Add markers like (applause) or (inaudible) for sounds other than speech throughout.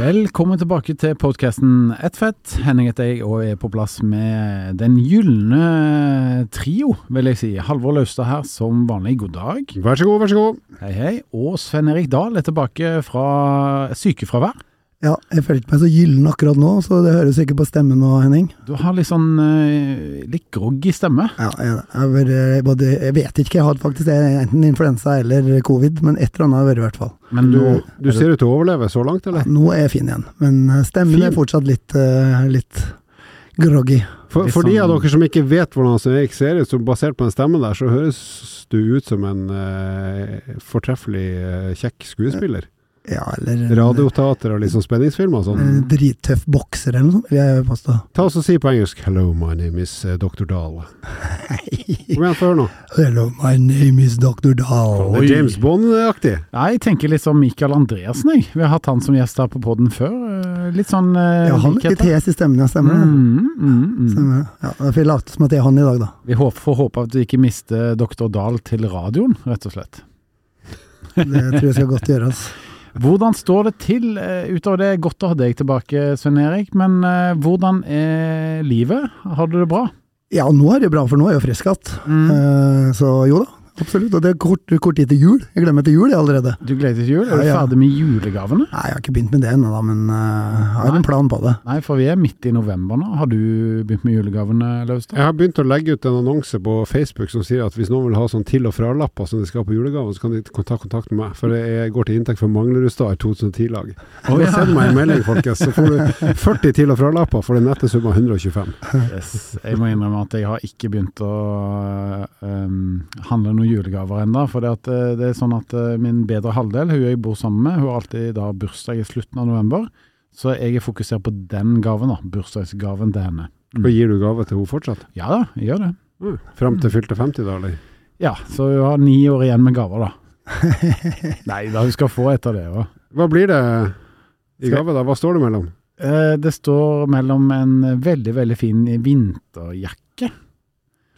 Velkommen tilbake til podkasten Ett fett. Henning heter jeg og er på plass med den gylne trio, vil jeg si. Halvor Laustad her som vanlig, god dag. Vær så god, vær så god. Hei, hei. Og Sven Erik Dahl er tilbake fra sykefravær. Ja, jeg føler ikke meg så gyllen akkurat nå, så det høres ikke på stemmen nå, Henning. Du har litt sånn uh, litt groggy stemme. Ja, jeg, jeg, jeg, både, jeg vet ikke, jeg har faktisk enten influensa eller covid, men et eller annet har vært i hvert fall. Men Du, du ser ut til å overleve så langt, eller? Ja, nå er jeg fin igjen, men eh, stemmen Fin? er fortsatt litt, uh, litt groggy. For, for de av sånn- dere som ikke vet hvordan Erik ser ut, så basert på den stemmen der, så høres du ut som en uh, fortreffelig eh, kjekk skuespiller. Ja, eller Radioteater og liksom spenningsfilmer spenningsfilm og sånn. drittøff bokser eller noe sånt, vil jeg påstå. Ta oss og Si på engelsk 'Hello, my name is eh, Dr. Dahl'. Kom igjen, få høre nå. Hello, my name is Dr. Dahl. Det er James Bond-aktig. Nei, jeg tenker litt som Michael Andreassen, jeg. Vi har hatt han som gjest her på poden før. Eh, Litt sånn uh, Ja, han er litt hes i stemmen, ja, stemmer det. Mm, mm, mm. Stemmer. det. Ja, da får jeg late som at det er han i dag, da. Vi får håpe at du ikke mister Dr. Dahl til radioen, rett og slett. Det tror jeg skal godt gjøres. Hvordan står det til eh, utover det? Godt å ha deg tilbake, Svein Erik. Men eh, hvordan er livet? Har du det bra? Ja, nå er det bra, for nå er jeg jo frisk igjen. Mm. Eh, Så jo da, absolutt. Og det er kort, kort tid til jul. Jeg glemmer til jul jeg allerede. Du gleder deg til jul? Er du Ja, ja. ferdig med julegavene? Nei, jeg har ikke begynt med det ennå, da, men uh, jeg har Nei. en plan på det. Nei, for vi er midt i november nå. Har du begynt med julegavene, Laustad? Jeg har begynt å legge ut en annonse på Facebook som sier at hvis noen vil ha sånn til- og fra-lapper som de skal ha på julegaven, så kan de ta kontakt med meg. For det går til inntekt for Manglerudstad 2010-lag. Og ja. Send meg en melding, folkens, så får du 40 til- og fra-lapper for den nette summa 125. Yes. Jeg må innrømme at jeg har ikke begynt å um, handle noen julegaver ennå. For det, at, eh, det er sånn at eh, min bedre halvdel, hun jeg bor sammen med, hun har alltid da bursdag i slutten av november. Så jeg er fokusert på den gaven, da. Bursdagsgaven til henne. Mm. Og gir du gave til henne fortsatt? Ja da, jeg gjør det. Mm. Fram til fylte 50, da, eller? Ja, så hun har ni år igjen med gaver, da. (laughs) Nei da, hun skal få et av det òg. Hva blir det i gave, da? Hva står det mellom? Eh, det står mellom en veldig, veldig fin vinterjakke.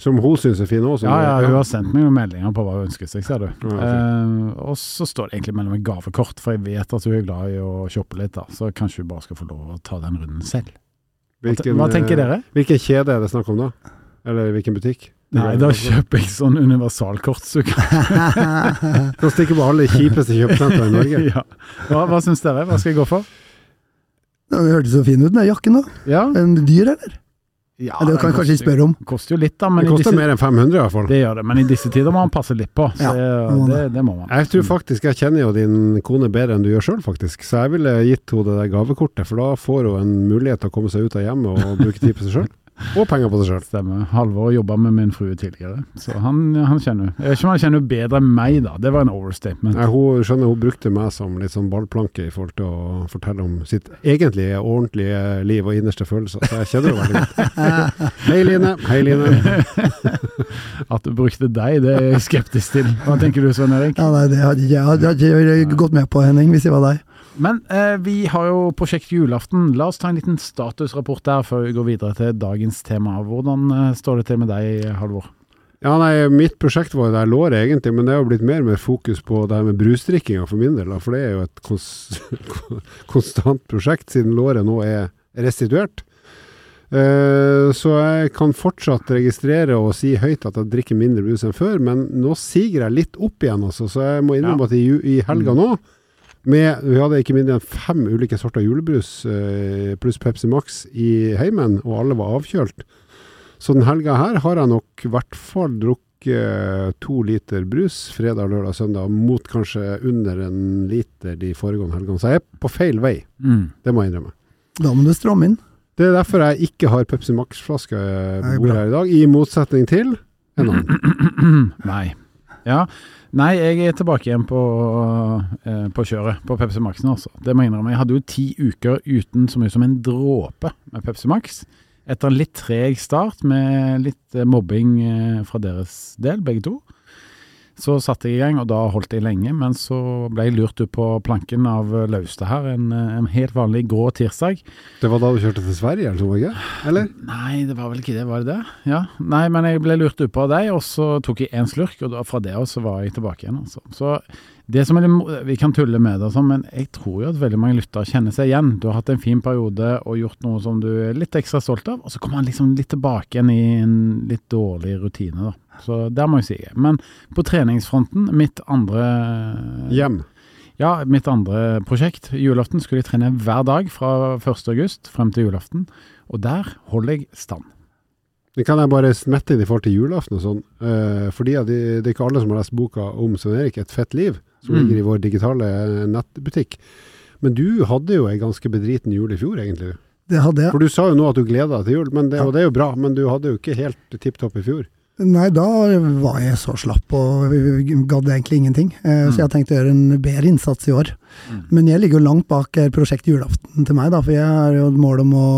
Som hun syns er fin òg? Ja, ja, hun har sendt meg meldinger på hva hun ønsker seg, ser du. Ja, Eh, og så står det egentlig mellom et gavekort, for jeg vet at hun er glad i å shoppe litt, da. Så kanskje hun bare skal få lov å ta den runden selv. Hvilken, hva tenker eh, dere? Hvilken kjede er det snakk om da? Eller hvilken butikk? Nei, da kjøper jeg sånn universalkort, så (laughs) stikker Kan stikke på alle de kjipeste kjøpesentrene i Norge. (laughs) ja. Hva, hva syns dere? Hva skal jeg gå for? Det hørtes så fin ut, den jakken da. Ja, En dyr, eller? Ja det kan jeg kanskje ikke spørre om. Det Koster jo litt, da. Men Det koster disse, mer enn 500 i hvert fall. det gjør det. Men i disse tider må man passe litt på. Så Ja, det, det må det, det må man. Jeg tror faktisk jeg kjenner jo din kone bedre enn du gjør sjøl, faktisk. Så jeg ville gitt henne det der gavekortet, for da får hun en mulighet til å komme seg ut av hjemmet og bruke tid på seg sjøl. Og penger på seg sjøl. Stemmer. Halvor jobba med min frue tidligere, så han, han kjenner Jeg vet ikke om han kjenner bedre enn meg, da. Det var en overstatement. Hun skjønner hun brukte meg som litt sånn ballplanke i forhold til å fortelle om sitt egentlige, ordentlige liv og innerste følelser. Så jeg kjenner henne veldig godt. (laughs) Hei Line. Hei Line. (laughs) At du brukte deg, det er jeg skeptisk til. Hva tenker du, Svein Erik? Ja, nei, det hadde jeg hadde ikke gått med på, Henning, hvis jeg var deg. Men eh, vi har jo prosjekt julaften. La oss ta en liten statusrapport der før vi går videre til dagens tema. Hvordan eh, står det til med deg, Halvor? Ja, nei, mitt prosjekt var jo der låret egentlig, men det har blitt mer og mer fokus på det her med brusdrikkinga for min del, for det er jo et kons (laughs) konstant prosjekt, siden låret nå er restituert. Eh, så jeg kan fortsatt registrere og si høyt at jeg drikker mindre brus enn før, men nå siger jeg litt opp igjen, altså, så jeg må innrømme Ja. at i, i helga nå med, Vi hadde ikke mindre enn fem ulike sorter julebrus eh, pluss Pepsi Max i heimen, og alle var avkjølt. Så den helga her har jeg nok i hvert fall drukket to liter brus fredag, lørdag, søndag, mot kanskje under en liter de foregående helgene. Så jeg er på feil vei, Mm. det må jeg innrømme. Da må du stramme inn. Det er derfor jeg ikke har Pepsi Max-flaske på bordet her i dag, i motsetning til en annen. (clears throat) Nei. Ja. Nei, jeg er tilbake igjen på, eh, på kjøret, på Pepsi Maxen altså. Det må jeg innrømme. Jeg hadde jo ti uker uten så mye som en dråpe med Pepsi Max. Etter en litt treg start med litt eh, mobbing eh, fra deres del, begge to. Så satte jeg i gang, og da holdt jeg lenge. Men så ble jeg lurt ut på planken av Laustad her en, en, helt vanlig grå tirsdag. Det var da du kjørte til Sverige, eller ikke? Eller? Nei, det var vel ikke det, var det det? Ja. Nei, men jeg ble lurt ut på av deg, og så tok jeg én slurk, og da, fra det av så var jeg tilbake igjen, altså. Så det som er Vi kan tulle med det, altså, men jeg tror jo at veldig mange lyttere kjenner seg igjen. Du har hatt en fin periode og gjort noe som du er litt ekstra stolt av, og så kommer man liksom litt tilbake igjen i en litt dårlig rutine. da. Så der må jeg si. Men på treningsfronten, mitt andre Hjem. Ja, mitt andre prosjekt. Julaften skulle jeg trene hver dag fra 1. august frem til julaften, og der holder jeg stand. Det kan jeg bare smette inn i forhold til julaften og sånn. Uh, fordi det, det, er ikke alle som har lest boka om Svein Erik 'Et fett liv', som mm. ligger i vår digitale nettbutikk. Men du hadde jo ei ganske bedriten jul i fjor, egentlig. Det hadde jeg. For du sa jo nå at du gleda deg til jul, det, ja. og det er jo bra. Men du hadde jo ikke helt tipp topp i fjor. Nei, da var jeg så slapp og gadd egentlig ingenting. Eh, mm. Så jeg tenkte å gjøre en bedre innsats i år. Mm. Men jeg ligger jo langt bak prosjekt julaften til meg, da, for jeg har jo et mål om å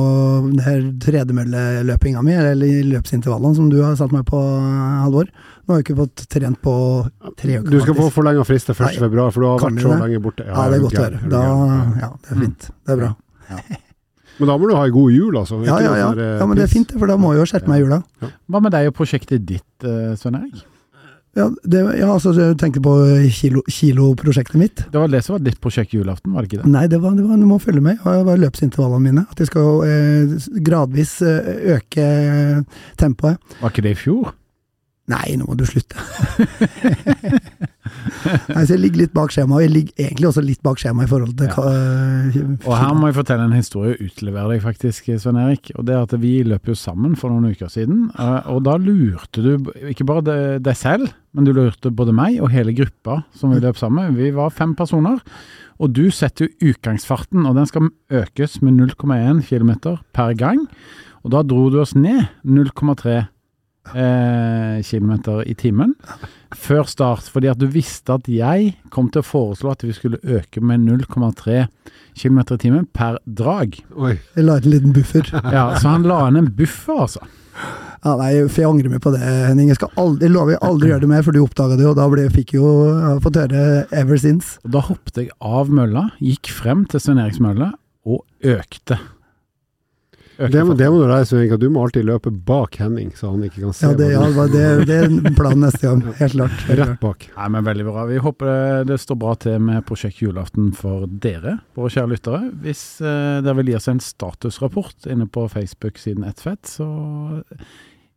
det her tredemølleløpinga mi, eller løpsintervallene som du har satt meg på, Halvor. Nå har jeg ikke fått trent på tre uker. Du skal få forlenga frist til 1. februar, for du har vært så lenge borte. Ja, ja det er godt å høre. Ja, det er fint. Det er bra. Ja. Men da må du ha ei god jul, altså? Ja, ja, ja. Eh, ja, men det er fint, for da må jeg jo skjerpe meg i jula. Ja. Hva med deg og prosjektet ditt, uh, Svein Erik? Ja, det, ja, altså, jeg tenkte på kiloprosjektet kilo mitt. Det var det som var ditt prosjekt julaften, var det ikke det? Nei, det var, det var du må følge med. Det var løpsintervallene mine. At jeg skal eh, gradvis eh, øke tempoet. Var ikke det i fjor? Nei, nå må du slutte. Nei, så jeg ligger litt bak skjemaet. Jeg ligger egentlig også litt bak skjemaet i forhold til ja. uh, Og her må jeg fortelle en historie og utlevere deg faktisk, Svein Erik. Og det er at Vi løp jo sammen for noen uker siden, uh, og da lurte du ikke bare deg selv, men du lurte både meg og hele gruppa som vi løp sammen. Vi var fem personer. Og du setter jo utgangsfarten, og den skal økes med 0,1 km per gang. Og da dro du oss ned 0,3 eh, km i timen før start, fordi at du visste at jeg kom til å foreslå at vi skulle øke med 0,3 km i timen per drag. Oi. Jeg la inn en liten buffer. ja, Så han la inn en buffer, altså. Ja, nei, for jeg angrer meg på det, Henning. Jeg, skal aldri, jeg lover jeg aldri gjøre det mer, for du oppdaga det, og da ble, fikk jeg jo fått høre ever since. Da hoppet jeg av mølla, gikk frem til Svein Eriks mølle og økte det må, det må, du reise Svein Du må alltid løpe bak Henning, så han ikke kan se. Ja, det, ja, det, det er planen neste gang. (laughs) Helt klart. Rett bak. Nei, men Veldig bra. Vi håper det, det, står bra til med Prosjekt julaften for dere, våre kjære lyttere. Hvis eh, dere vil gi oss en statusrapport inne på Facebook-siden Ettfett, så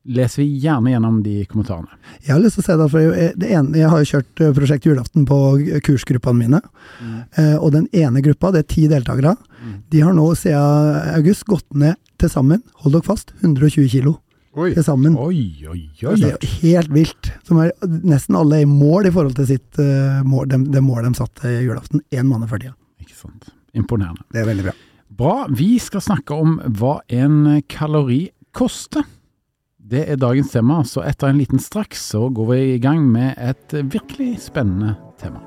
leser vi gjerne gjennom de kommentarene. Jeg har lyst til å se det, for jeg, det ene, jeg har jo kjørt eh, Prosjekt julaften på kursgruppene mine. Mm. Eh, og den ene gruppa, det er ti deltakere, mm. de har nå siden august gått ned til sammen, hold dere fast, 120 kilo. Oi. Til sammen. Oi, oi, oi. Det er helt vilt. Som er, nesten alle er i mål i forhold til sitt uh, mål, det, det målet de satte i julaften én måned før tida. Ikke sant. Imponerende. Det er veldig bra. Bra. Vi skal snakke om hva en kalori koster. Det er dagens tema, så etter en liten straks så går vi i gang med et virkelig spennende tema.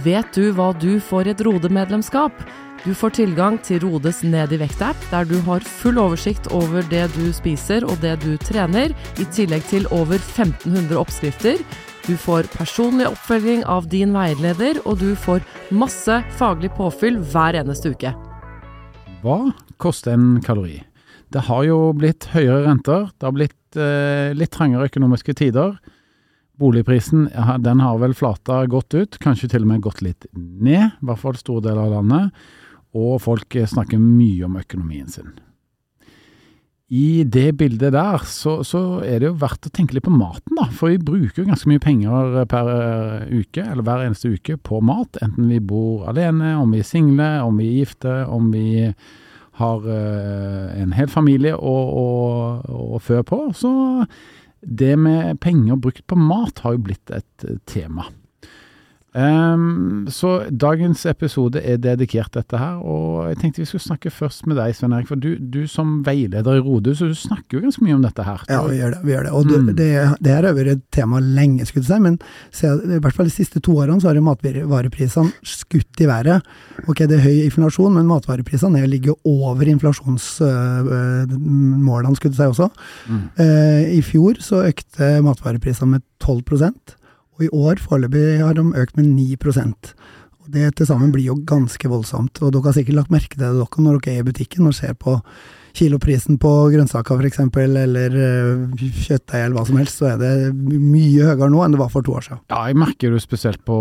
Vet du hva du får i et Rode-medlemskap? Du får tilgang til Rodes Ned i vekt-app, der du har full oversikt over det du spiser og det du trener, i tillegg til over 1500 oppskrifter. Du får personlig oppfølging av din veileder, og du får masse faglig påfyll hver eneste uke. Hva koster en kalori? Det har jo blitt høyere renter, det har blitt eh, litt trangere økonomiske tider. Boligprisen den har vel flata godt ut, kanskje til og med gått litt ned, i hvert fall store deler av landet og folk snakker mye om økonomien sin. I det bildet der så, så, er det jo verdt å tenke litt på maten, da. For vi bruker jo ganske mye penger per uke, eller hver eneste uke, på mat. Enten vi bor alene, om vi er single, om vi er gifte, om vi har uh, en hel familie å fø på. Så det med penger brukt på mat har jo blitt et tema. Ehm, så dagens episode er dedikert dette her, og jeg tenkte vi skulle snakke først med deg, Svein Erik. For du, du som veileder i Rode, så du snakker jo ganske mye om dette her. Ja, vi gjør det. vi gjør det. Og det, Mm. det, det her har vært et tema lenge, skulle jeg si, men se, i hvert fall de siste to årene så har matvareprisene skutt i været. Ok, det er høy inflasjon, men matvareprisene er- ligger over inflasjonsmålene, skulle jeg si også. Mm. Uh, I fjor så økte matvareprisene med 12 og i år foreløpig har de økt med 9% og Det til sammen blir jo ganske voldsomt. og Dere har sikkert lagt merke til det dere når dere er i butikken og ser på kiloprisen på grønnsaker f.eks., eller uh, kjøttdeig eller hva som helst, så er det mye høyere nå enn det var for to år siden. Ja, jeg merker det spesielt på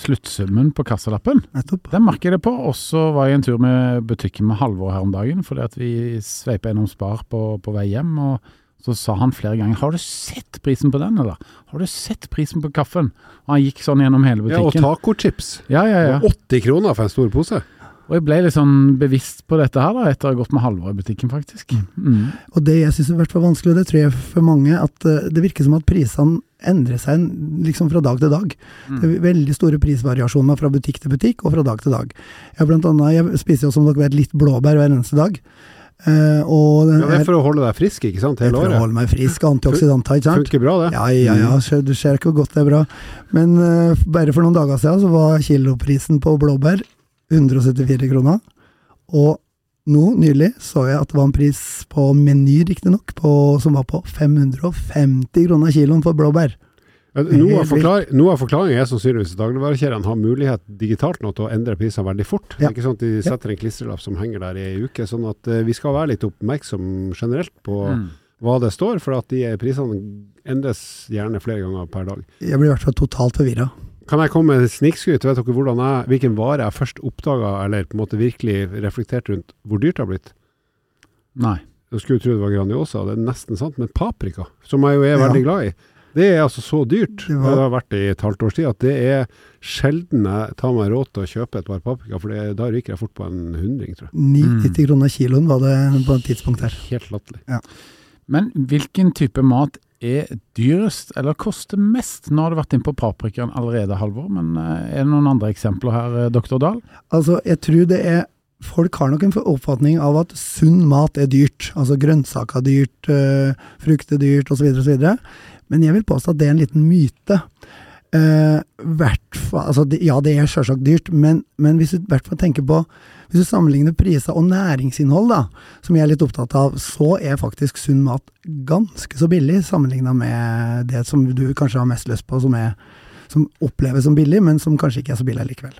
sluttsummen på kassalappen. Nettopp. Den merker jeg det på. Og så var jeg en tur med butikken med Halvor her om dagen, fordi at vi sveipa gjennom Spar på, på vei hjem. og så sa han flere ganger 'Har du sett prisen på den, eller?' 'Har du sett prisen på kaffen?' Og han gikk sånn gjennom hele butikken. Ja, og tacochips. Ja, ja, ja. Og 80 kroner for en stor pose. Og jeg ble litt sånn bevisst på dette her, da, etter å ha gått med Halvor i butikken, faktisk. Mm. Og det jeg syns er vært for vanskelig, og det tror jeg for mange, at eh, det virker som at prisene endrer seg liksom fra dag til dag. Det er veldig store prisvariasjoner fra butikk til butikk, og fra dag til dag. Jeg, blant annet, jeg spiser jo som dere vet litt blåbær hver eneste dag. Eh, og Ja, det er for å holde deg frisk, ikke sant, det er for å holde meg frisk, antioksidanter, ikke sant? Funker bra, det. Ja, ja, ja, du ser ikke hvor godt det er bra. Men uh, bare for noen dager siden så var kiloprisen på blåbær 174 kroner. Og nå nylig så jeg at det var en pris på Meny, riktignok, som var på 550 kroner kiloen for blåbær. Noe av, Helt forklar noe av forklaringen er sannsynligvis at dagligvarekjedene har mulighet digitalt nå til å endre prisene veldig fort. Ja. ikke sånn at de setter en klistrelapp som henger der i ei uke. Sånn at eh, vi skal være litt oppmerksom generelt på Mm. hva det står, for at de prisene endres gjerne flere ganger per dag. Jeg blir i hvert fall totalt forvirra. Kan jeg komme med et snikskryt? Vet dere hvordan jeg, hvilken vare jeg først oppdaga, eller på en måte virkelig reflekterte rundt hvor dyrt det har blitt? Nei. Du skulle tro det var Grandiosa, det er nesten sant, men paprika, som jeg jo er Ja. veldig glad i, det er altså så dyrt, Det det, har vært det i et halvt års tid, at det er sjelden jeg tar meg råd til å kjøpe et par paprika, for det, da ryker jeg fort på en hundring, tror jeg. 90 kroner kiloen var det på et tidspunkt her. Helt latterlig. Men hvilken type mat er dyrest, eller koster mest? Nå har du vært inn på paprikaen allerede, Halvor, men eh, er det noen andre eksempler her, eh, doktor Dahl? Altså, jeg tror det er Folk har nok en oppfatning av at sunn mat er dyrt. Altså grønnsaker er dyrt, frukt er dyrt osv. osv. Men jeg vil påstå at det er en liten myte. Uh, altså ja, det er selvsagt dyrt, men, men hvis du hvert tenker på Hvis du sammenligner priser og næringsinnhold, da, som jeg er litt opptatt av, så er faktisk sunn mat ganske så billig sammenligna med det som du kanskje har mest lyst på, som, er, som oppleves som billig, men som kanskje ikke er så billig likevel.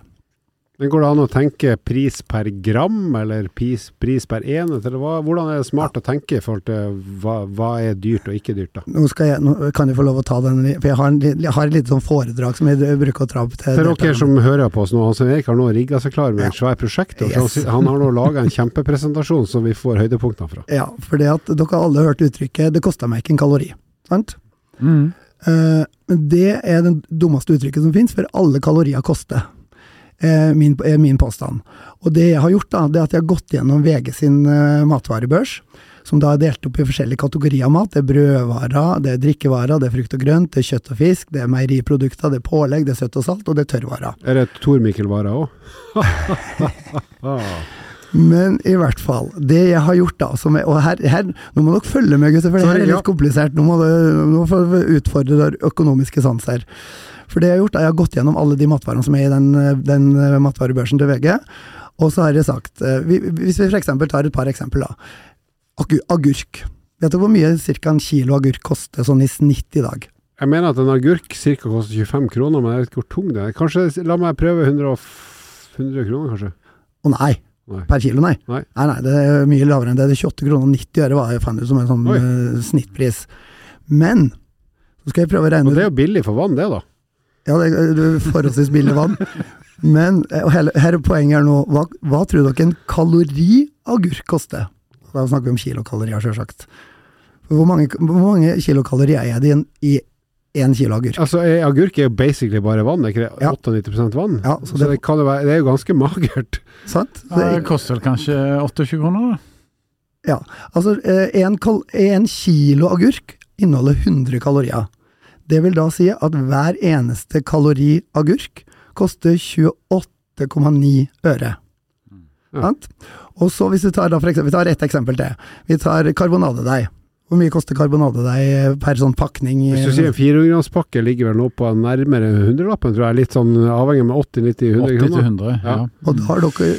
Men går det an å tenke pris per gram, eller pris, pris per enhet, eller hva, hvordan er det smart å tenke i forhold til hva, hva er dyrt og ikke dyrt, da? Nå, skal jeg, nå kan jeg få lov å ta den, for jeg har, en, jeg har et lite sånn foredrag som jeg bruker å tra opp til For dere som hører på oss nå, Hans Erik har nå rigga seg klar med et svært prosjekt. og Yes. Han har nå laga en kjempepresentasjon som vi får høydepunktene fra. Ja, for det at dere har alle hørt uttrykket 'det kosta meg ikke en kalori'. Sant? Mm. Uh, Men det er det dummeste uttrykket som finnes, for alle kalorier koster. Eh, Min, er min påstand. Og det jeg har gjort, da, det er at jeg har gått gjennom VG sin eh, matvarebørs, som da er delt opp i forskjellige kategorier av mat. Det er brødvarer, det er drikkevarer, det er frukt og grønt, det er kjøtt og fisk, det er meieriprodukter, det er pålegg, det er søtt og salt, og det er tørrvarer. Er det Tor-Mikkel-varer òg? (laughs) (laughs) Men i hvert fall, det jeg har gjort da, som er, og her, her, nå må dere følge med gutter, for det her er litt komplisert, nå må dere utfordre deres økonomiske sans her. For det jeg har gjort, er jeg har gått gjennom alle de matvarene som er i den, den matvarebørsen til VG, og så har jeg sagt, eh, vi- hvis vi eksempel tar et par eksempler, da, agurk. Vet du hvor mye cirka en kilo agurk koster sånn i snitt i dag? Jeg mener at en agurk ca. koster 25 kroner, men jeg vet ikke hvor tung den er. Kanskje, La meg prøve 100, 100 kroner, kanskje? Å nei, Nei. per kilo nei. Nei. nei, det er mye lavere enn det. Det er 28 kroner og 90 øre var jeg fant ut som en sånn Oi. eh, snittpris. Men, så skal jeg prøve å regne Og ut det er jo billig for vann, det, da. Ja, det er forholdsvis billig vann. Men eh, og hele, her er poenget her nå. Hva, hva tror dere en kalori agurk koster? Da snakker vi om kilokalorier, sjølsagt. Hvor mange, hvor mange kilokalorier er det i en, i én kilo agurk? Altså, eh, Agurk er jo basically bare vann, er ikke det? Ja. 98 vann? Ja, så så det, det- kan jo være, det er jo ganske magert. Sant? Ja, det Det, koster vel kanskje 28 kroner, da? Ja. altså, én en kilo agurk inneholder 100 kalorier. Det vil da si at hver eneste kalori agurk koster 28,9 øre. Ja. Sant? Og så hvis vi tar, da for eksempel, vi tar ett eksempel til. Vi tar karbonadedeig. Hvor mye koster karbonadedeig per sånn pakning? Hvis du sier en 400-gramspakke ligger vel nå på nærmere hundrelappen, tror jeg. Litt sånn avhengig med 80-90-100 80 til kroner. 100, ja. Ja. Og da har dere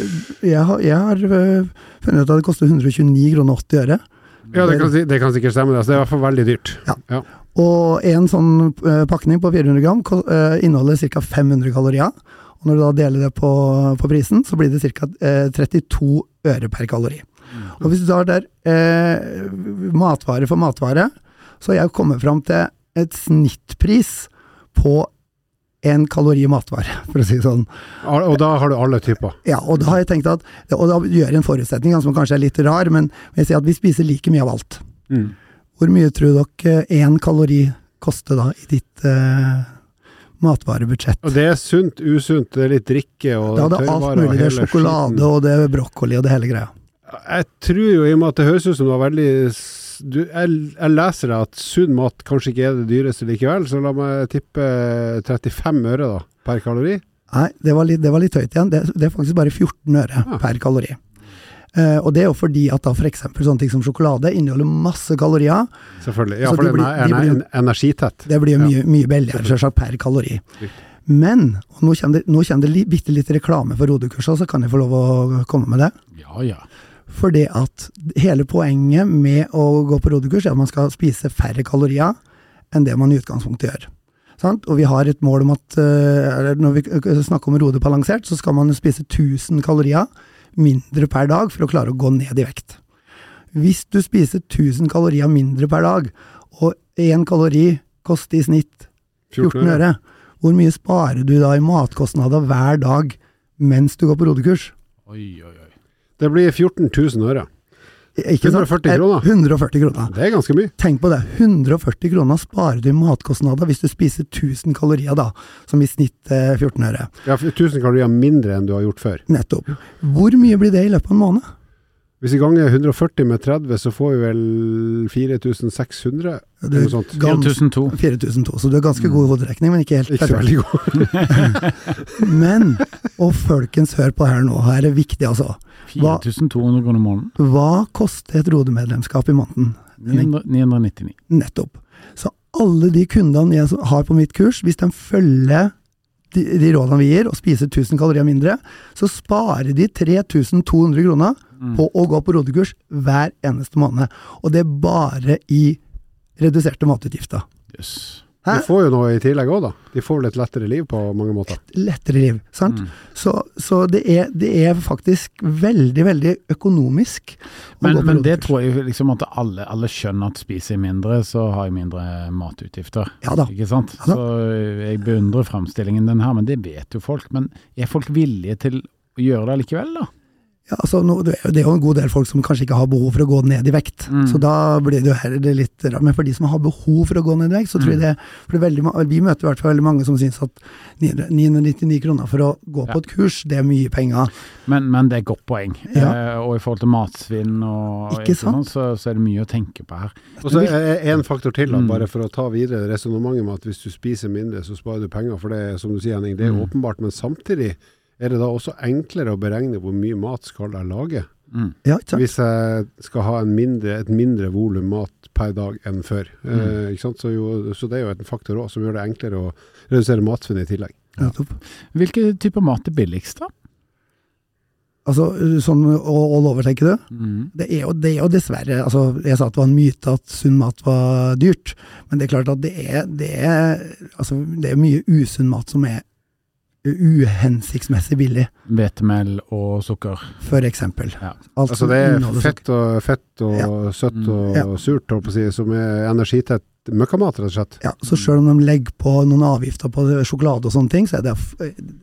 Jeg har, jeg har øh, funnet ut at det koster 129 kroner 80 øre. Ja, det kan, det kan sikkert stemme. det. så det er i hvert fall veldig dyrt. Og en sånn øh, pakning på 400 gram øh, inneholder ca. 500 kalorier. Og når du da deler det på, på prisen, så blir det ca. Øh, 32 øre per kalori. Og hvis du tar der eh, matvare for matvare, så har jeg kommet fram til et snittpris på en kalori matvare, (laughs) for å si det sånn. Og da har du alle typer. Ja, og da har jeg tenkt at, og da gjør jeg en forutsetning som kanskje er litt rar, men jeg sier at vi spiser like mye av alt. Mm. Hvor mye tror dere én kalori koster da i ditt eh, matvarebudsjett? Og det er sunt, usunt, det er litt drikke og Da er det alt mulig. Det er sjokolade, og det er brokkoli og det hele greia. Jeg tror jo, i og med at det høres ut som du har veldig du, jeg, jeg leser at sunn mat kanskje ikke er det dyreste likevel, så la meg tippe 35 øre da, per kalori. Nei, det var litt, det var litt høyt igjen. Det, det er faktisk bare 14 øre ja. per kalori. Eh, og det er jo fordi at da f.eks. sånne ting som sjokolade inneholder masse kalorier. Selvfølgelig. Ja, for det den er, de blir- en- energitett. Det blir jo Ja. mye, billigere selvsagt per kalori. Men, og nå kommer det, nå kommer det bitte litt reklame for rodekurser, så kan jeg få lov å komme med det. Ja, ja. Fordi at hele poenget med å gå på rodekurs er at man skal spise færre kalorier enn det man i utgangspunktet gjør. Sant? Og vi har et mål om at uh, når vi snakker om Rode balansert, så skal man spise 1000 kalorier mindre per dag for å klare å gå ned i vekt. Hvis du spiser 1000 kalorier mindre per dag, og én kalori koster i snitt 14 øre, hvor mye sparer du da i matkostnader hver dag mens du går på rodekurs? Oi, oi, oi. Det blir 14 000 øre. Ikke sant? 140 kroner. 140 kroner. Det er ganske mye. Tenk på det, 140 kroner sparer du i matkostnader hvis du spiser 1000 kalorier da, som i snitt eh, 14 øre. Ja, 1000 kalorier mindre enn du har gjort før. Nettopp. Hvor mye blir det i løpet av en måned? Hvis vi ganger 140 med 30, så får vi vel 4600, Du eller er noe sånt. gans- 4002. 4002, så du er ganske god i hoderekning, men ikke helt Ikke veldig god. (laughs) Men, og folkens, hør på her nå, her er det viktig altså. Hva- 4200 kroner i måneden. Hva koster et rodemedlemskap i måneden? 999. Nettopp. Så alle de kundene jeg har på mitt kurs, hvis de følger de, de rådene vi gir, og spiser 1000 kalorier mindre, så sparer de 3200 kroner Mm. på å gå på rodekurs hver eneste måned. Og det er bare i reduserte matutgifter. Jøss. De får jo noe i tillegg òg, da. De får vel et lettere liv på mange måter. Et Lettere liv, sant? Mm. Så, så det, er, det er faktisk veldig, veldig økonomisk Men, men det tror jeg liksom at alle, alle skjønner at spiser jeg mindre, så har jeg mindre matutgifter. Ja da. Ikke sant? Ja da. Så jeg beundrer fremstillingen den her, men det vet jo folk. Men er folk villige til å gjøre det likevel, da? Ja, altså, nå, det er jo- en god del folk som kanskje ikke har behov for å gå ned i vekt, Mm. så da blir det jo heller litt rart. Men for de som har behov for å gå ned i vekt, så tror jeg Mm. det for det veldig, Vi møter i hvert fall veldig mange som syns at 999 kroner for å gå Ja. på et kurs, det er mye penger. Men, men det er et godt poeng. Ja. Eh, og i forhold til matsvinn og Ikke sant? så, så er det mye å tenke på her. Og så er en faktor til, da, Mm. bare for å ta videre resonnementet med at hvis du spiser mindre, så sparer du penger. For det er som du sier, Henning, det er Mm. åpenbart. Men samtidig er det da også enklere å beregne hvor mye mat skal jeg lage. Mm. Ja, ikke sant? Hvis jeg skal ha en mindre, et mindre volum mat per dag enn før. Mm. Eh, ikke sant? Så, jo, så det er jo en faktor òg som gjør det enklere å redusere matsvinnet i tillegg. Ja. Hvilke typer mat er billigst, da? Altså, sånn all over, tenker du? Mm. Det er, jo, det er jo dessverre altså Jeg sa at det var en myte at sunn mat var dyrt, men det er klart at det er, det er, altså, det er mye usunn mat som er uhensiktsmessig billig, Hvetemel og sukker. for eksempel. Ja. Alt Altså det er fett og, fett og søtt Mm. og Ja. surt, holdt på å si, som er energitett møkkamat, rett og slett. Ja, så selv om de legger på noen avgifter på sjokolade og sånne ting, så er det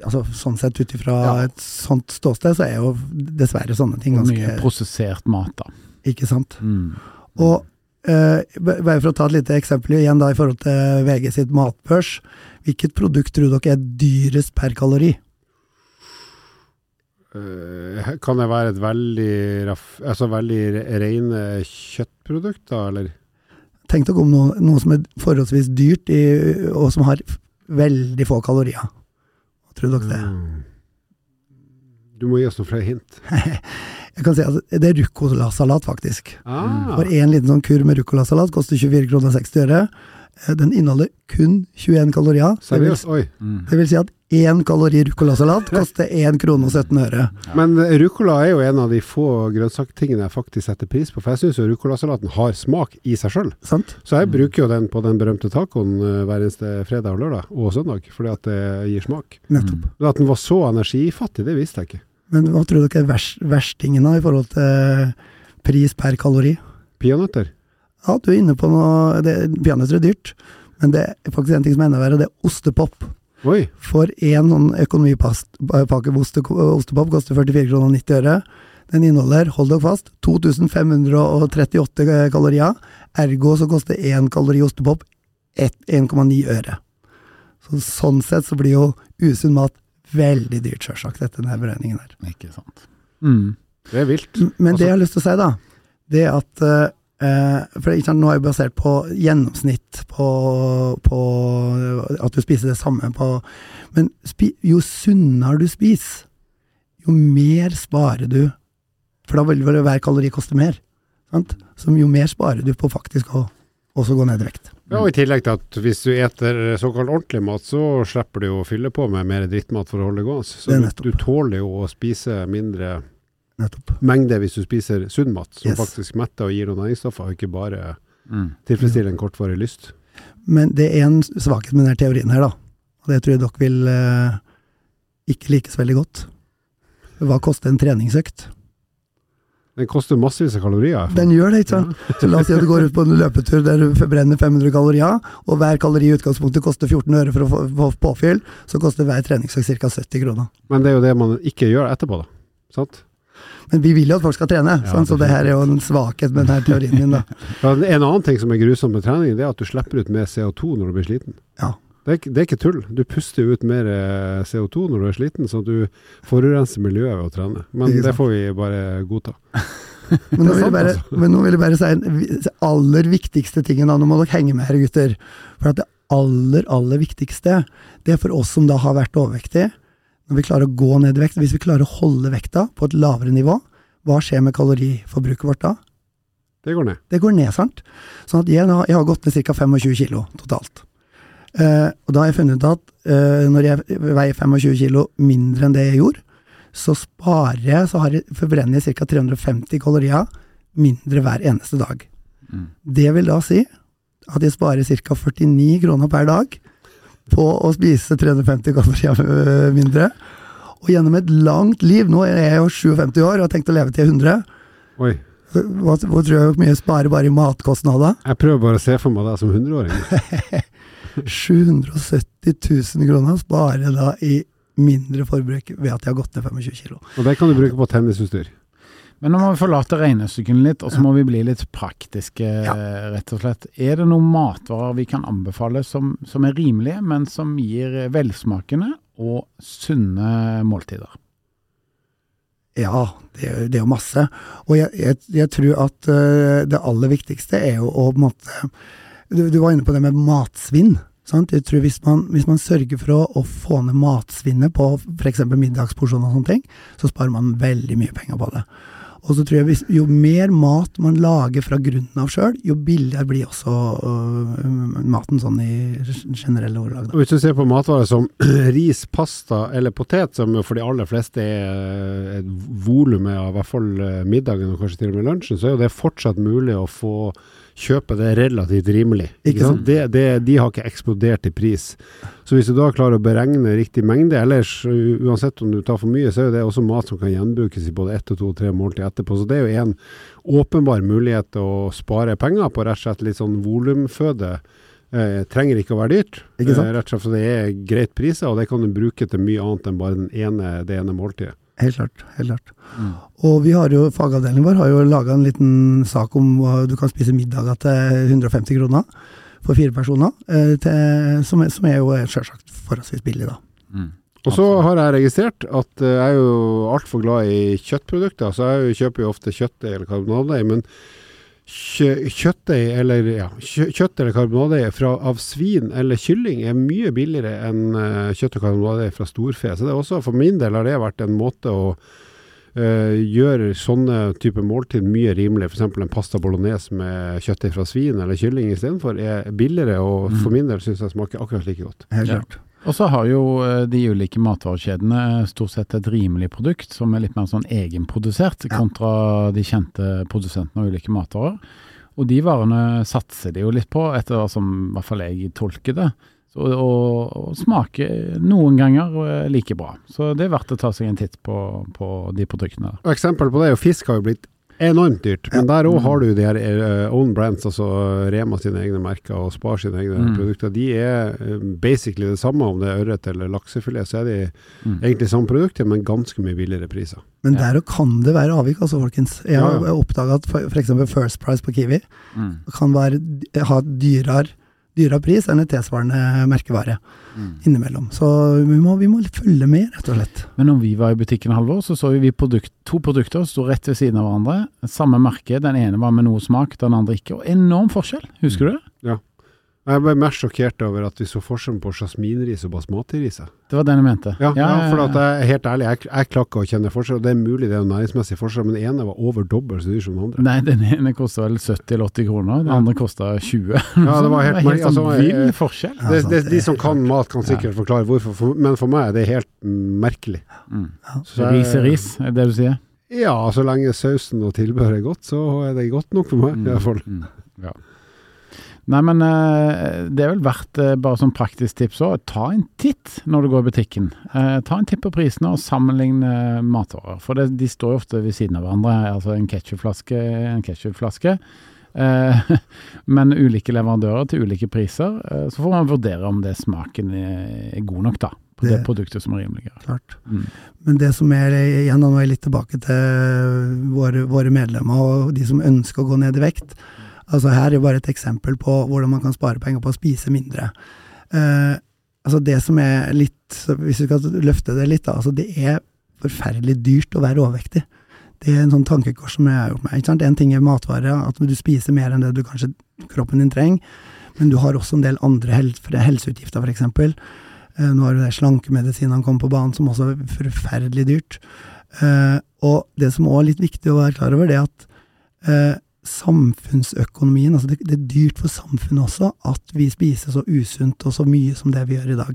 altså, sånn sett ut ifra Ja. et sånt ståsted, så er jo dessverre sånne ting ganske mye prosessert mat, da. Ikke sant? Mm. Og eh, bare for å ta et lite eksempel igjen da i forhold til VG sitt matbørs. Hvilket produkt tror dere er dyrest per kalori? Eh, kan det være et veldig, altså veldig rene kjøttprodukt, eller? Tenk Tenk dere om noe, noe som er forholdsvis dyrt, i, og som har veldig få kalorier. Hva tror dere det? Mm. Du må gi oss noen flere hint. (laughs) Jeg kan si at Det er ruccolasalat, faktisk. Ah, For én liten sånn kurv med ruccolasalat koster 24 kroner 60 øre. Eh, Den inneholder kun 21 kalorier. Det vil, seriøst? Oi. Mm. det vil si at én kalori ruccolasalat koster 1 krone og 17 øre. Men eh, ruccola er jo en av de få grønnsaktingene jeg faktisk setter pris på. For jeg syns jo ruccolasalaten har smak i seg sjøl. Så jeg bruker jo den på den berømte tacoen eh, hver eneste fredag og lørdag, og søndag, fordi at det gir smak. Nettopp. Men at den var så energifattig, det visste jeg ikke. Men hva tror dere er vers, verstingen da, i forhold til pris per kalori? Peanøtter? Ja, du er inne på noe det, Peanøtter er dyrt, men det er faktisk en ting som er enda verre, det er ostepop. Oi. For én sånn økonomipakke oste, ostepop koster 44 kroner og 90 øre. Den inneholder, hold dere fast, 2538 kalorier. Ergo så koster én kalori ostepop 1,9 øre. Så sånn sett så blir jo usunn mat veldig dyrt, sjølsagt, etter denne beregningen her. Ikke sant. Mm. Det er vilt. Men det Altså- jeg har lyst til å si, da, det er at eh, For ikke sant, nå er jo basert på gjennomsnitt, på, på at du spiser det samme på Men spi, jo sunnere du spiser, jo mer sparer du. For da vil vel hver kalori koste mer. Sant? Så jo mer sparer du på faktisk å også gå ned i vekt. Ja, og I tillegg til at hvis du eter såkalt ordentlig mat, så slipper du å fylle på med mer drittmat for å holde det gående. Så du, du tåler jo å spise mindre Nettopp. mengde hvis du spiser sunn mat, som Yes. faktisk metter og gir noen næringsstoffer, og ikke bare Mm. tilfredsstiller en kortvarig lyst. Men det er en svakhet med denne teorien her, da. Og det tror jeg dere vil eh, ikke like så veldig godt. Hva koster en treningsøkt? Den koster massevis av kalorier. Den gjør det, ikke sant? Så la oss si at du går ut på en løpetur der du forbrenner 500 kalorier, og hver kalori i utgangspunktet koster 14 øre for å få, få påfyll, så koster hver treningsøkt ca. 70 kroner. Men det er jo det man ikke gjør etterpå, da. Sant? Men vi vil jo at folk skal trene, Ja, sånn, så det her er jo en svakhet med denne teorien min. (laughs) Ja, en annen ting som er grusomt med trening, det er at du slipper ut mer CO2 når du blir sliten. Ja. Det er, det er ikke tull. Du puster ut mer eh, CO2 når du er sliten, så du forurenser miljøet ved å trene. Men det, det får vi bare godta. (laughs) Men nå, sant, bare, altså. men nå vil jeg bare si den aller viktigste tingen, nå må dere henge med her, gutter. For at det aller, aller viktigste, det er for oss som da har vært overvektige, når vi klarer å gå ned i vekt, hvis vi klarer å holde vekta på et lavere nivå, hva skjer med kaloriforbruket vårt da? Det går ned. Det går ned, sant? Sånn at jeg, jeg har gått ned ca. 25 kilo totalt. Eh, og da har jeg funnet ut at eh, når jeg veier 25 kilo mindre enn det jeg gjorde, så sparer jeg, så har jeg, forbrenner jeg ca. 350 kalorier mindre hver eneste dag. Mm. Det vil da si at jeg sparer ca. 49 kroner per dag på å spise 350 kalorier øh, mindre. Og gjennom et langt liv, nå er jeg jo 57 år og har tenkt å leve til 100, Oi. hva, hva tror jeg hvor mye jeg sparer bare i matkostnader? Jeg prøver bare å se for meg deg som 100-åring. 770 000 kroner sparer jeg da i mindre forbruk ved at jeg har gått ned 25 kilo. Og det kan du bruke på tennisutstyr. Men nå må vi forlate regnestykkene litt, og så må vi bli litt praktiske, rett og slett. Er det noen matvarer vi kan anbefale som, som er rimelige, men som gir velsmakende og sunne måltider? Ja, det, det er jo masse. Og jeg, jeg, jeg tror at øh, det aller viktigste er jo å på en måte Du, du var inne på det med matsvinn. Sant? Jeg tror hvis man, hvis man sørger for å, å få ned matsvinnet på f.eks. middagsporsjoner og sånne ting, så sparer man veldig mye penger på det. Og så tror jeg Jo mer mat man lager fra grunnen av sjøl, jo billigere blir også uh, maten sånn i generelle ordelag. Da. Hvis du ser på matvarer som (clears throat) ris, pasta eller potet, som for de aller fleste er et volum av i hvert fall eh, middagen og kanskje til og med lunsjen, så er jo det fortsatt mulig å få kjøpe det relativt rimelig. Ikke sant? Det, det, de har ikke eksplodert i pris. Så hvis du da klarer å beregne riktig mengde, ellers uansett om du tar for mye, så er det også mat som kan gjenbrukes i både ett og to og tre måltid etterpå. Så det er jo en åpenbar mulighet til å spare penger på rett og slett litt sånn volumføde. Eh, trenger ikke å være dyrt? Eh, rett og slett for det er greit priser, og det kan du bruke til mye annet enn bare den ene, det ene måltidet. Helt klart. helt klart. Mm. Og vi har jo, fagavdelingen vår har jo laga en liten sak om hva du kan spise middager til 150 kroner for fire personer, eh, til, som, er, som er jo selvsagt forholdsvis billig, da. Mm. Og så har jeg registrert at eh, jeg er jo altfor glad i kjøttprodukter, så jeg kjøper jo ofte kjøttdeig eller karbonadeig. men kjø kjøttdeig eller, ja, kjø kjøtt eller karbonadeig av svin eller kylling er mye billigere enn uh, kjøtt og karbonadeig fra storfe. Så det er også, for min del har det vært en måte å uh, gjøre sånne type måltid mye rimeligere. F.eks. en pasta bolognese med kjøttdeig fra svin eller kylling istedenfor er billigere, og for min del syns jeg smaker akkurat like godt. Helt Ja. Og så har jo eh, de ulike matvarekjedene stort sett et rimelig produkt som er litt mer sånn egenprodusert, kontra de kjente produsentene av ulike matvarer. Og de varene satser de jo litt på, etter hva som i hvert fall jeg tolker det. Så, og, og smaker noen ganger eh, like bra. Så det er verdt å ta seg en titt på, på de produktene. Og Eksempel på det er jo fisk har jo blitt enormt dyrt, men der òg har du de her eh, own brands, altså Rema sine egne merker og Spar sine egne Mm. produkter. De er eh, basically det samme om det er ørret eller laksefilet, så er de Mm. egentlig samme produkter, men ganske mye billigere priser. Men der òg kan det være avvik, altså, folkens. Jeg har Ja, ja. oppdaga at f.eks. First Price på Kiwi Mm. kan være, ha dyrere, dyrere pris enn et tilsvarende merkevare Mm. innimellom. Så vi må, vi må følge med, rett og slett. Men når vi var i butikken Halvor, så så vi produkt, to produkter sto rett ved siden av hverandre. Samme merke, den ene var med noe smak, den andre ikke. Og enorm forskjell, husker du det? Jeg ble mer sjokkert over at vi så forskjellen på jasminris og basmati-ris. Det var den jeg mente. Ja, ja, for at jeg er helt ærlig, jeg, jeg klarer ikke å kjenne forskjell. Det er mulig det er næringsmessig forskjell, men den ene var over dobbelt så dyr som den andre. Nei, den ene kosta vel 70 eller 80 kroner, den Ja. andre kosta 20. Ja, (laughs) det var helt, helt sånn altså, vill jeg- forskjell. Ja, det, det, det De som kan mat, kan sikkert forklare hvorfor, for, men for meg er det helt merkelig. Mm. Så Ris er ris, er det det du sier? Ja, så lenge sausen og tilbehøret er godt, så er det godt nok for meg, i hvert fall. Mm. Ja. Nei, men eh, det er vel verdt, eh, bare som praktisk tips òg, ta en titt når du går i butikken. Eh, ta en titt på prisene og sammenlign eh, matvarer. For det, de står jo ofte ved siden av hverandre. Altså en ketsjupflaske, en ketsjupflaske. (laughs) Men ulike leverandører til ulike priser. Så får man vurdere om det smaken er, er god nok, da. På det, Det- produktet som er rimeligere. Klart. Mm. Men det som er igjen, nå er jeg litt tilbake til våre, våre medlemmer og de som ønsker å gå ned i vekt. Altså Her er jo bare et eksempel på hvordan man kan spare penger på å spise mindre. Uh, altså Det som er litt Hvis vi skal løfte det litt, da. Altså det er forferdelig dyrt å være overvektig. Det er en sånn tankekors som jeg har gjort meg. Ikke sant? En ting er matvarer, at du spiser mer enn det du kanskje kroppen din trenger. Men du har også en del andre hel helseutgifter, f.eks. Eh, nå har du de slankemedisinene kommet på banen, som også er forferdelig dyrt. Eh, og det som også er litt viktig å være klar over, det er at samfunnsøkonomien, altså det, det er dyrt for samfunnet også at vi spiser så usunt og så mye som det vi gjør i dag.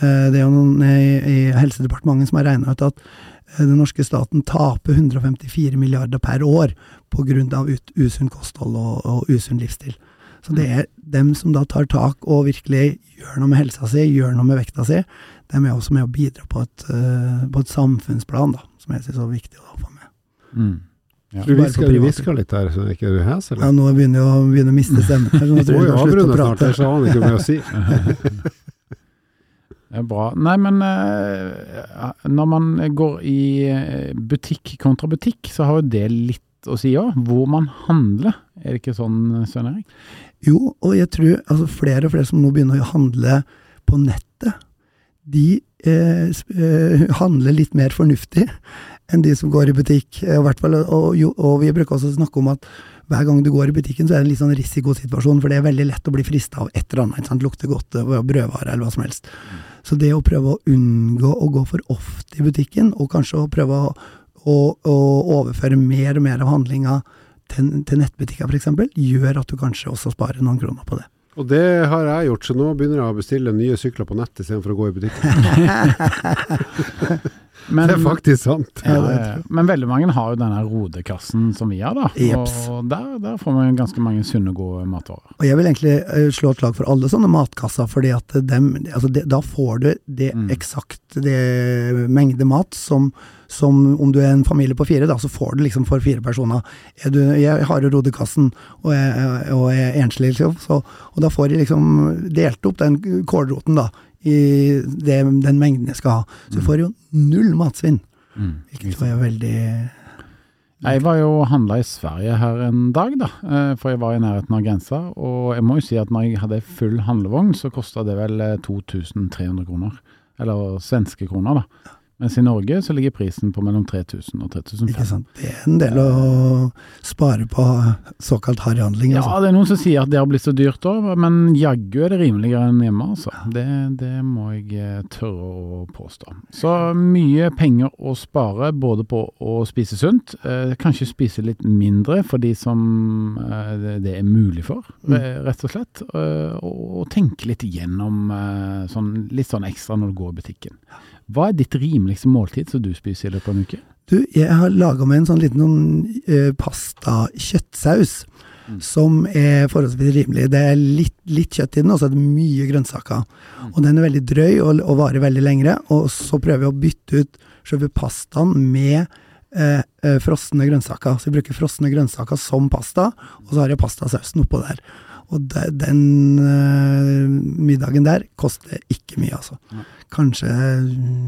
Eh, det er jo noen i, i Helsedepartementet som har regna ut at eh, den norske staten taper 154 milliarder per år pga. usunn kosthold og, og usunn livsstil. Så det er dem som da tar tak og virkelig gjør noe med helsa si, gjør noe med vekta si, dem er også med å bidra på et, eh, på et samfunnsplan, da, som jeg syns er viktig å få med. Mm. Ja. Du visker hvisker, litt der, så ikke du hes, Ja, nå begynner jeg å, begynner å miste stemmen her, så nå (laughs) Du må jeg snart, ellers aner ikke hva jeg å si. (laughs) Det er bra. Nei, men eh, når man går i eh, butikk kontra butikk, så har jo det litt å si òg. Hvor man handler. Er det ikke sånn, Svein Erik? Jo, og jeg tror altså flere og flere som nå begynner å handle på nettet, de eh, eh, handler litt mer fornuftig enn de som går i butikk. Eh, fall, og, og vi bruker også å snakke om at hver gang du går i butikken, så er det en litt sånn risikosituasjon, for det er veldig lett å bli frista av et eller annet. sant? Lukter godt, eh, brødvare eller hva som helst. Så det å prøve å unngå å gå for ofte i butikken, og kanskje å prøve å, å, å overføre mer og mer av handlinga til, til nettbutikker f.eks., gjør at du kanskje også sparer noen kroner på det. Og det har jeg gjort, så nå begynner jeg å bestille nye sykler på nett istedenfor å gå i butikken. (laughs) Men, det er faktisk sant. ja, Ja. Men veldig mange har jo denne rodekassen som vi har, da. Jeps. Og der, der får man ganske mange sunne, gode matvarer. Og jeg vil egentlig eh, slå et slag for alle sånne matkasser, fordi at dem, altså det, da får du det Mm. eksakt det mengde mat som, som om du er en familie på fire, da, så får du liksom for fire personer. Er du, jeg har jo rodekassen og er, og er enslig, liksom, så, og da får jeg liksom delt opp den kålroten da, i det, den mengden jeg skal ha. Så jeg får jo null matsvinn, hvilket jo er veldig Jeg var jo og handla i Sverige her en dag, da. eh, For jeg var i nærheten av grensa. Og jeg må jo si at når jeg hadde full handlevogn, så kosta det vel eh, 2300 kroner. Eller svenske kroner, da. Mens i Norge så ligger prisen på mellom 3000 og Ikke 3500. sant. Det er en del å spare på såkalt harryhandling. Ja, Altså. det er noen som sier at det har blitt så dyrt òg, men jaggu er det rimeligere enn hjemme, altså. Det, det må jeg eh, tørre å påstå. Så mye penger å spare både på å spise sunt, eh, kanskje spise litt mindre for de som eh, det, er mulig for, Mm. rett og slett. eh, og, og tenke litt igjennom eh, sånn, litt sånn ekstra når du går i butikken. Hva er ditt rimeligste måltid som du spiser i løpet av en uke? Du, jeg har laga meg en sånn liten noen, eh, pasta-kjøttsaus. Mm. Som er forholdsvis rimelig. Det er litt, litt kjøtt i den, og så er det mye grønnsaker. Mm. Og den er veldig drøy og, og varer veldig lengre. Og så prøver jeg å bytte ut selve pastaen med eh, eh, frosne grønnsaker. Så jeg bruker frosne grønnsaker som pasta, og så har jeg pastasausen oppå der. Og de, den uh, middagen der koster ikke mye, altså. Ja. Kanskje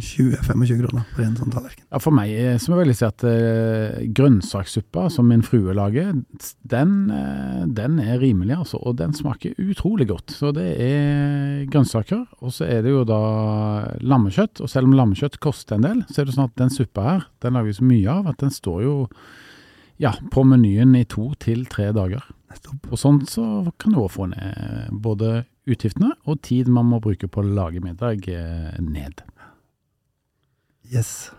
20-25 kroner for en sånn tallerken. Ja, For meg eh, så må jeg vel si at uh, grønnsakssuppa som min frue lager, den, uh, den er rimelig, altså. Og den smaker utrolig godt. Så det er grønnsaker, og så er det jo da lammekjøtt. Og selv om lammekjøtt koster en del, så er det sånn at den suppa her, den lager vi så mye av at den står jo ja, på menyen i to til tre dager. Og sånn så kan du òg få ned både utgiftene og tid man må bruke på å lage middag eh, ned. Yes.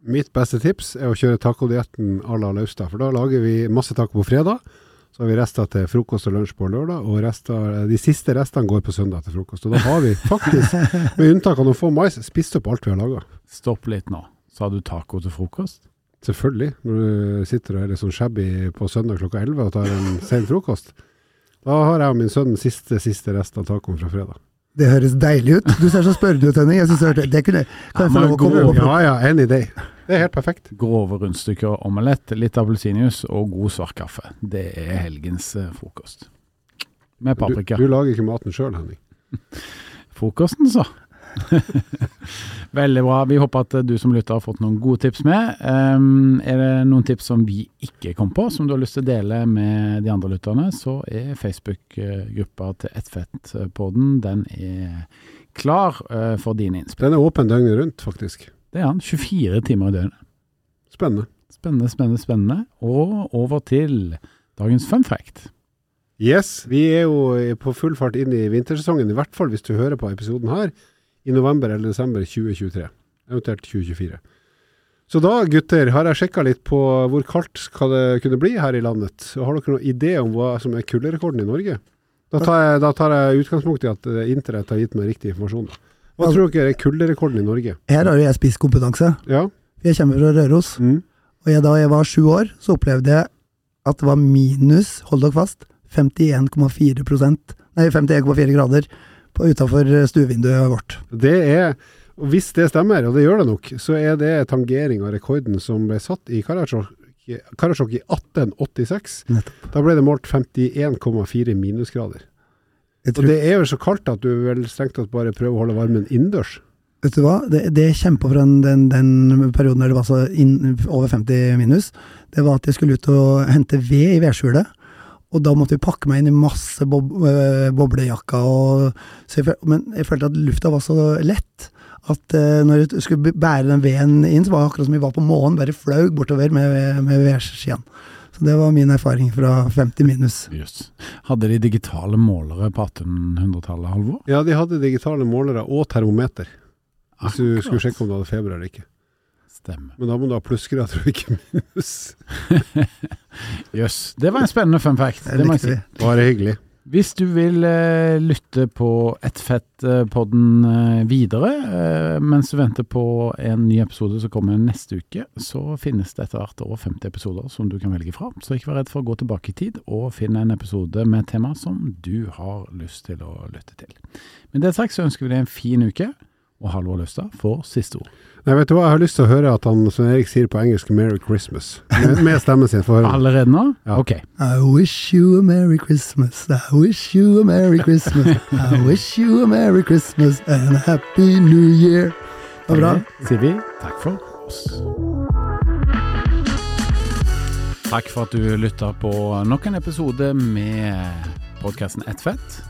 Mitt beste tips er å kjøre tacodietten à la Laustad, for da lager vi masse taco på fredag. Så har vi rester til frokost og lunsj på lørdag, og rester, de siste restene går på søndag til frokost. Og da har vi faktisk, (laughs) med unntak av noen få mais, spist opp alt vi har laga. Stopp litt nå. Sa du taco til frokost? Selvfølgelig. Når du sitter og er litt sånn shabby på søndag klokka 11 og tar en (laughs) sen frokost. Da har jeg og min sønn siste, siste rest av tacoen fra fredag. Det høres deilig ut. Du ser så spørrende ut, Henning. Jeg synes det, hørte- det kunne, kan jeg få lov å komme over. Ja ja, any day. Det er helt perfekt. Grove rundstykker omelett, litt appelsinjuice og god svart kaffe. Det er helgens eh, frokost. Med Du, paprika. du lager ikke maten sjøl, Henning. (laughs) Frokosten, så. (laughs) Veldig bra. Vi håper at du som lytter har fått noen gode tips med. Um, er det noen tips som vi ikke kom på, som du har lyst til å dele med de andre lytterne, så er Facebook-gruppa til Ettfettpodden den er klar uh, for dine innspill. Den er åpen døgnet rundt, faktisk. Det er han. 24 timer i døgnet. Spennende. Spennende, spennende, spennende. Og over til dagens fun fact. Yes, vi er jo på full fart inn i vintersesongen, i hvert fall hvis du hører på episoden her, i november eller desember 2023, eventuelt 2024. Så da, gutter, har jeg sjekka litt på hvor kaldt skal det kunne bli her i landet. Og har dere noen idé om hva som er kulderekorden i Norge? Da tar jeg, da tar jeg utgangspunkt i at eh, internett har gitt meg riktig informasjon. Hva Ja. tror dere er kulderekorden i Norge? Her har jo jeg spisskompetanse. Ja? Jeg kommer fra Røros. Mm. Og jeg, da jeg var sju år, så opplevde jeg at det var minus, hold dere fast, 51,4 nei 51,4 grader utafor stuevinduet vårt. Det er, og hvis det stemmer, og det gjør det nok, så er det tangering av rekorden som ble satt i Karasjok Karasjok i 1886. Nettopp. Da ble det målt 51,4 minusgrader. Og det er jo så kaldt at du vel strengt tatt bare prøver å holde varmen innendørs. vet du hva, det, det jeg kjempa fra den, den, den perioden der det var så inn, over 50 minus, det var at jeg skulle ut og hente ved i vedskjulet. Og da måtte vi pakke meg inn i masse bob, øh, boblejakker. Og, så jeg, men jeg følte at lufta var så lett at øh, når jeg skulle bære den veden inn, så var det akkurat som vi var på månen, bare flaug bortover med, med vedskiene. Så det var min erfaring fra 50 minus. Yes. Hadde de digitale målere på 1800-tallet, Halvor? Ja, de hadde digitale målere og termometer, hvis du skulle sjekke om du hadde feber eller ikke. Stemmer. Men da må du ha plussgrader og ikke minus. (laughs) Jøss. Det var en spennende fun fact. Det Det må jeg likte si. Bare hyggelig. Hvis du vil eh, lytte på Ettfett-podden eh, videre, eh, mens du venter på en ny episode som kommer neste uke, så finnes det etter hvert over 50 episoder som du kan velge fra. Så ikke vær redd for å gå tilbake i tid og finne en episode med tema som du har lyst til å lytte til. Med det sagt så ønsker vi deg en fin uke, og Halvor Løstad får siste ord. Nei, vet du hva, jeg har lyst til å høre at han, Svein Erik sier på engelsk 'Merry Christmas', med, med stemmen sin. Få høre. Allerede nå? Ja. Ok. I wish you a Merry Christmas, I wish you a Merry Christmas, I wish you a Merry Christmas and a Happy New Year. Det var bra. Sier vi takk for oss. Takk for at du lytta på nok en episode med podkasten Ett fett.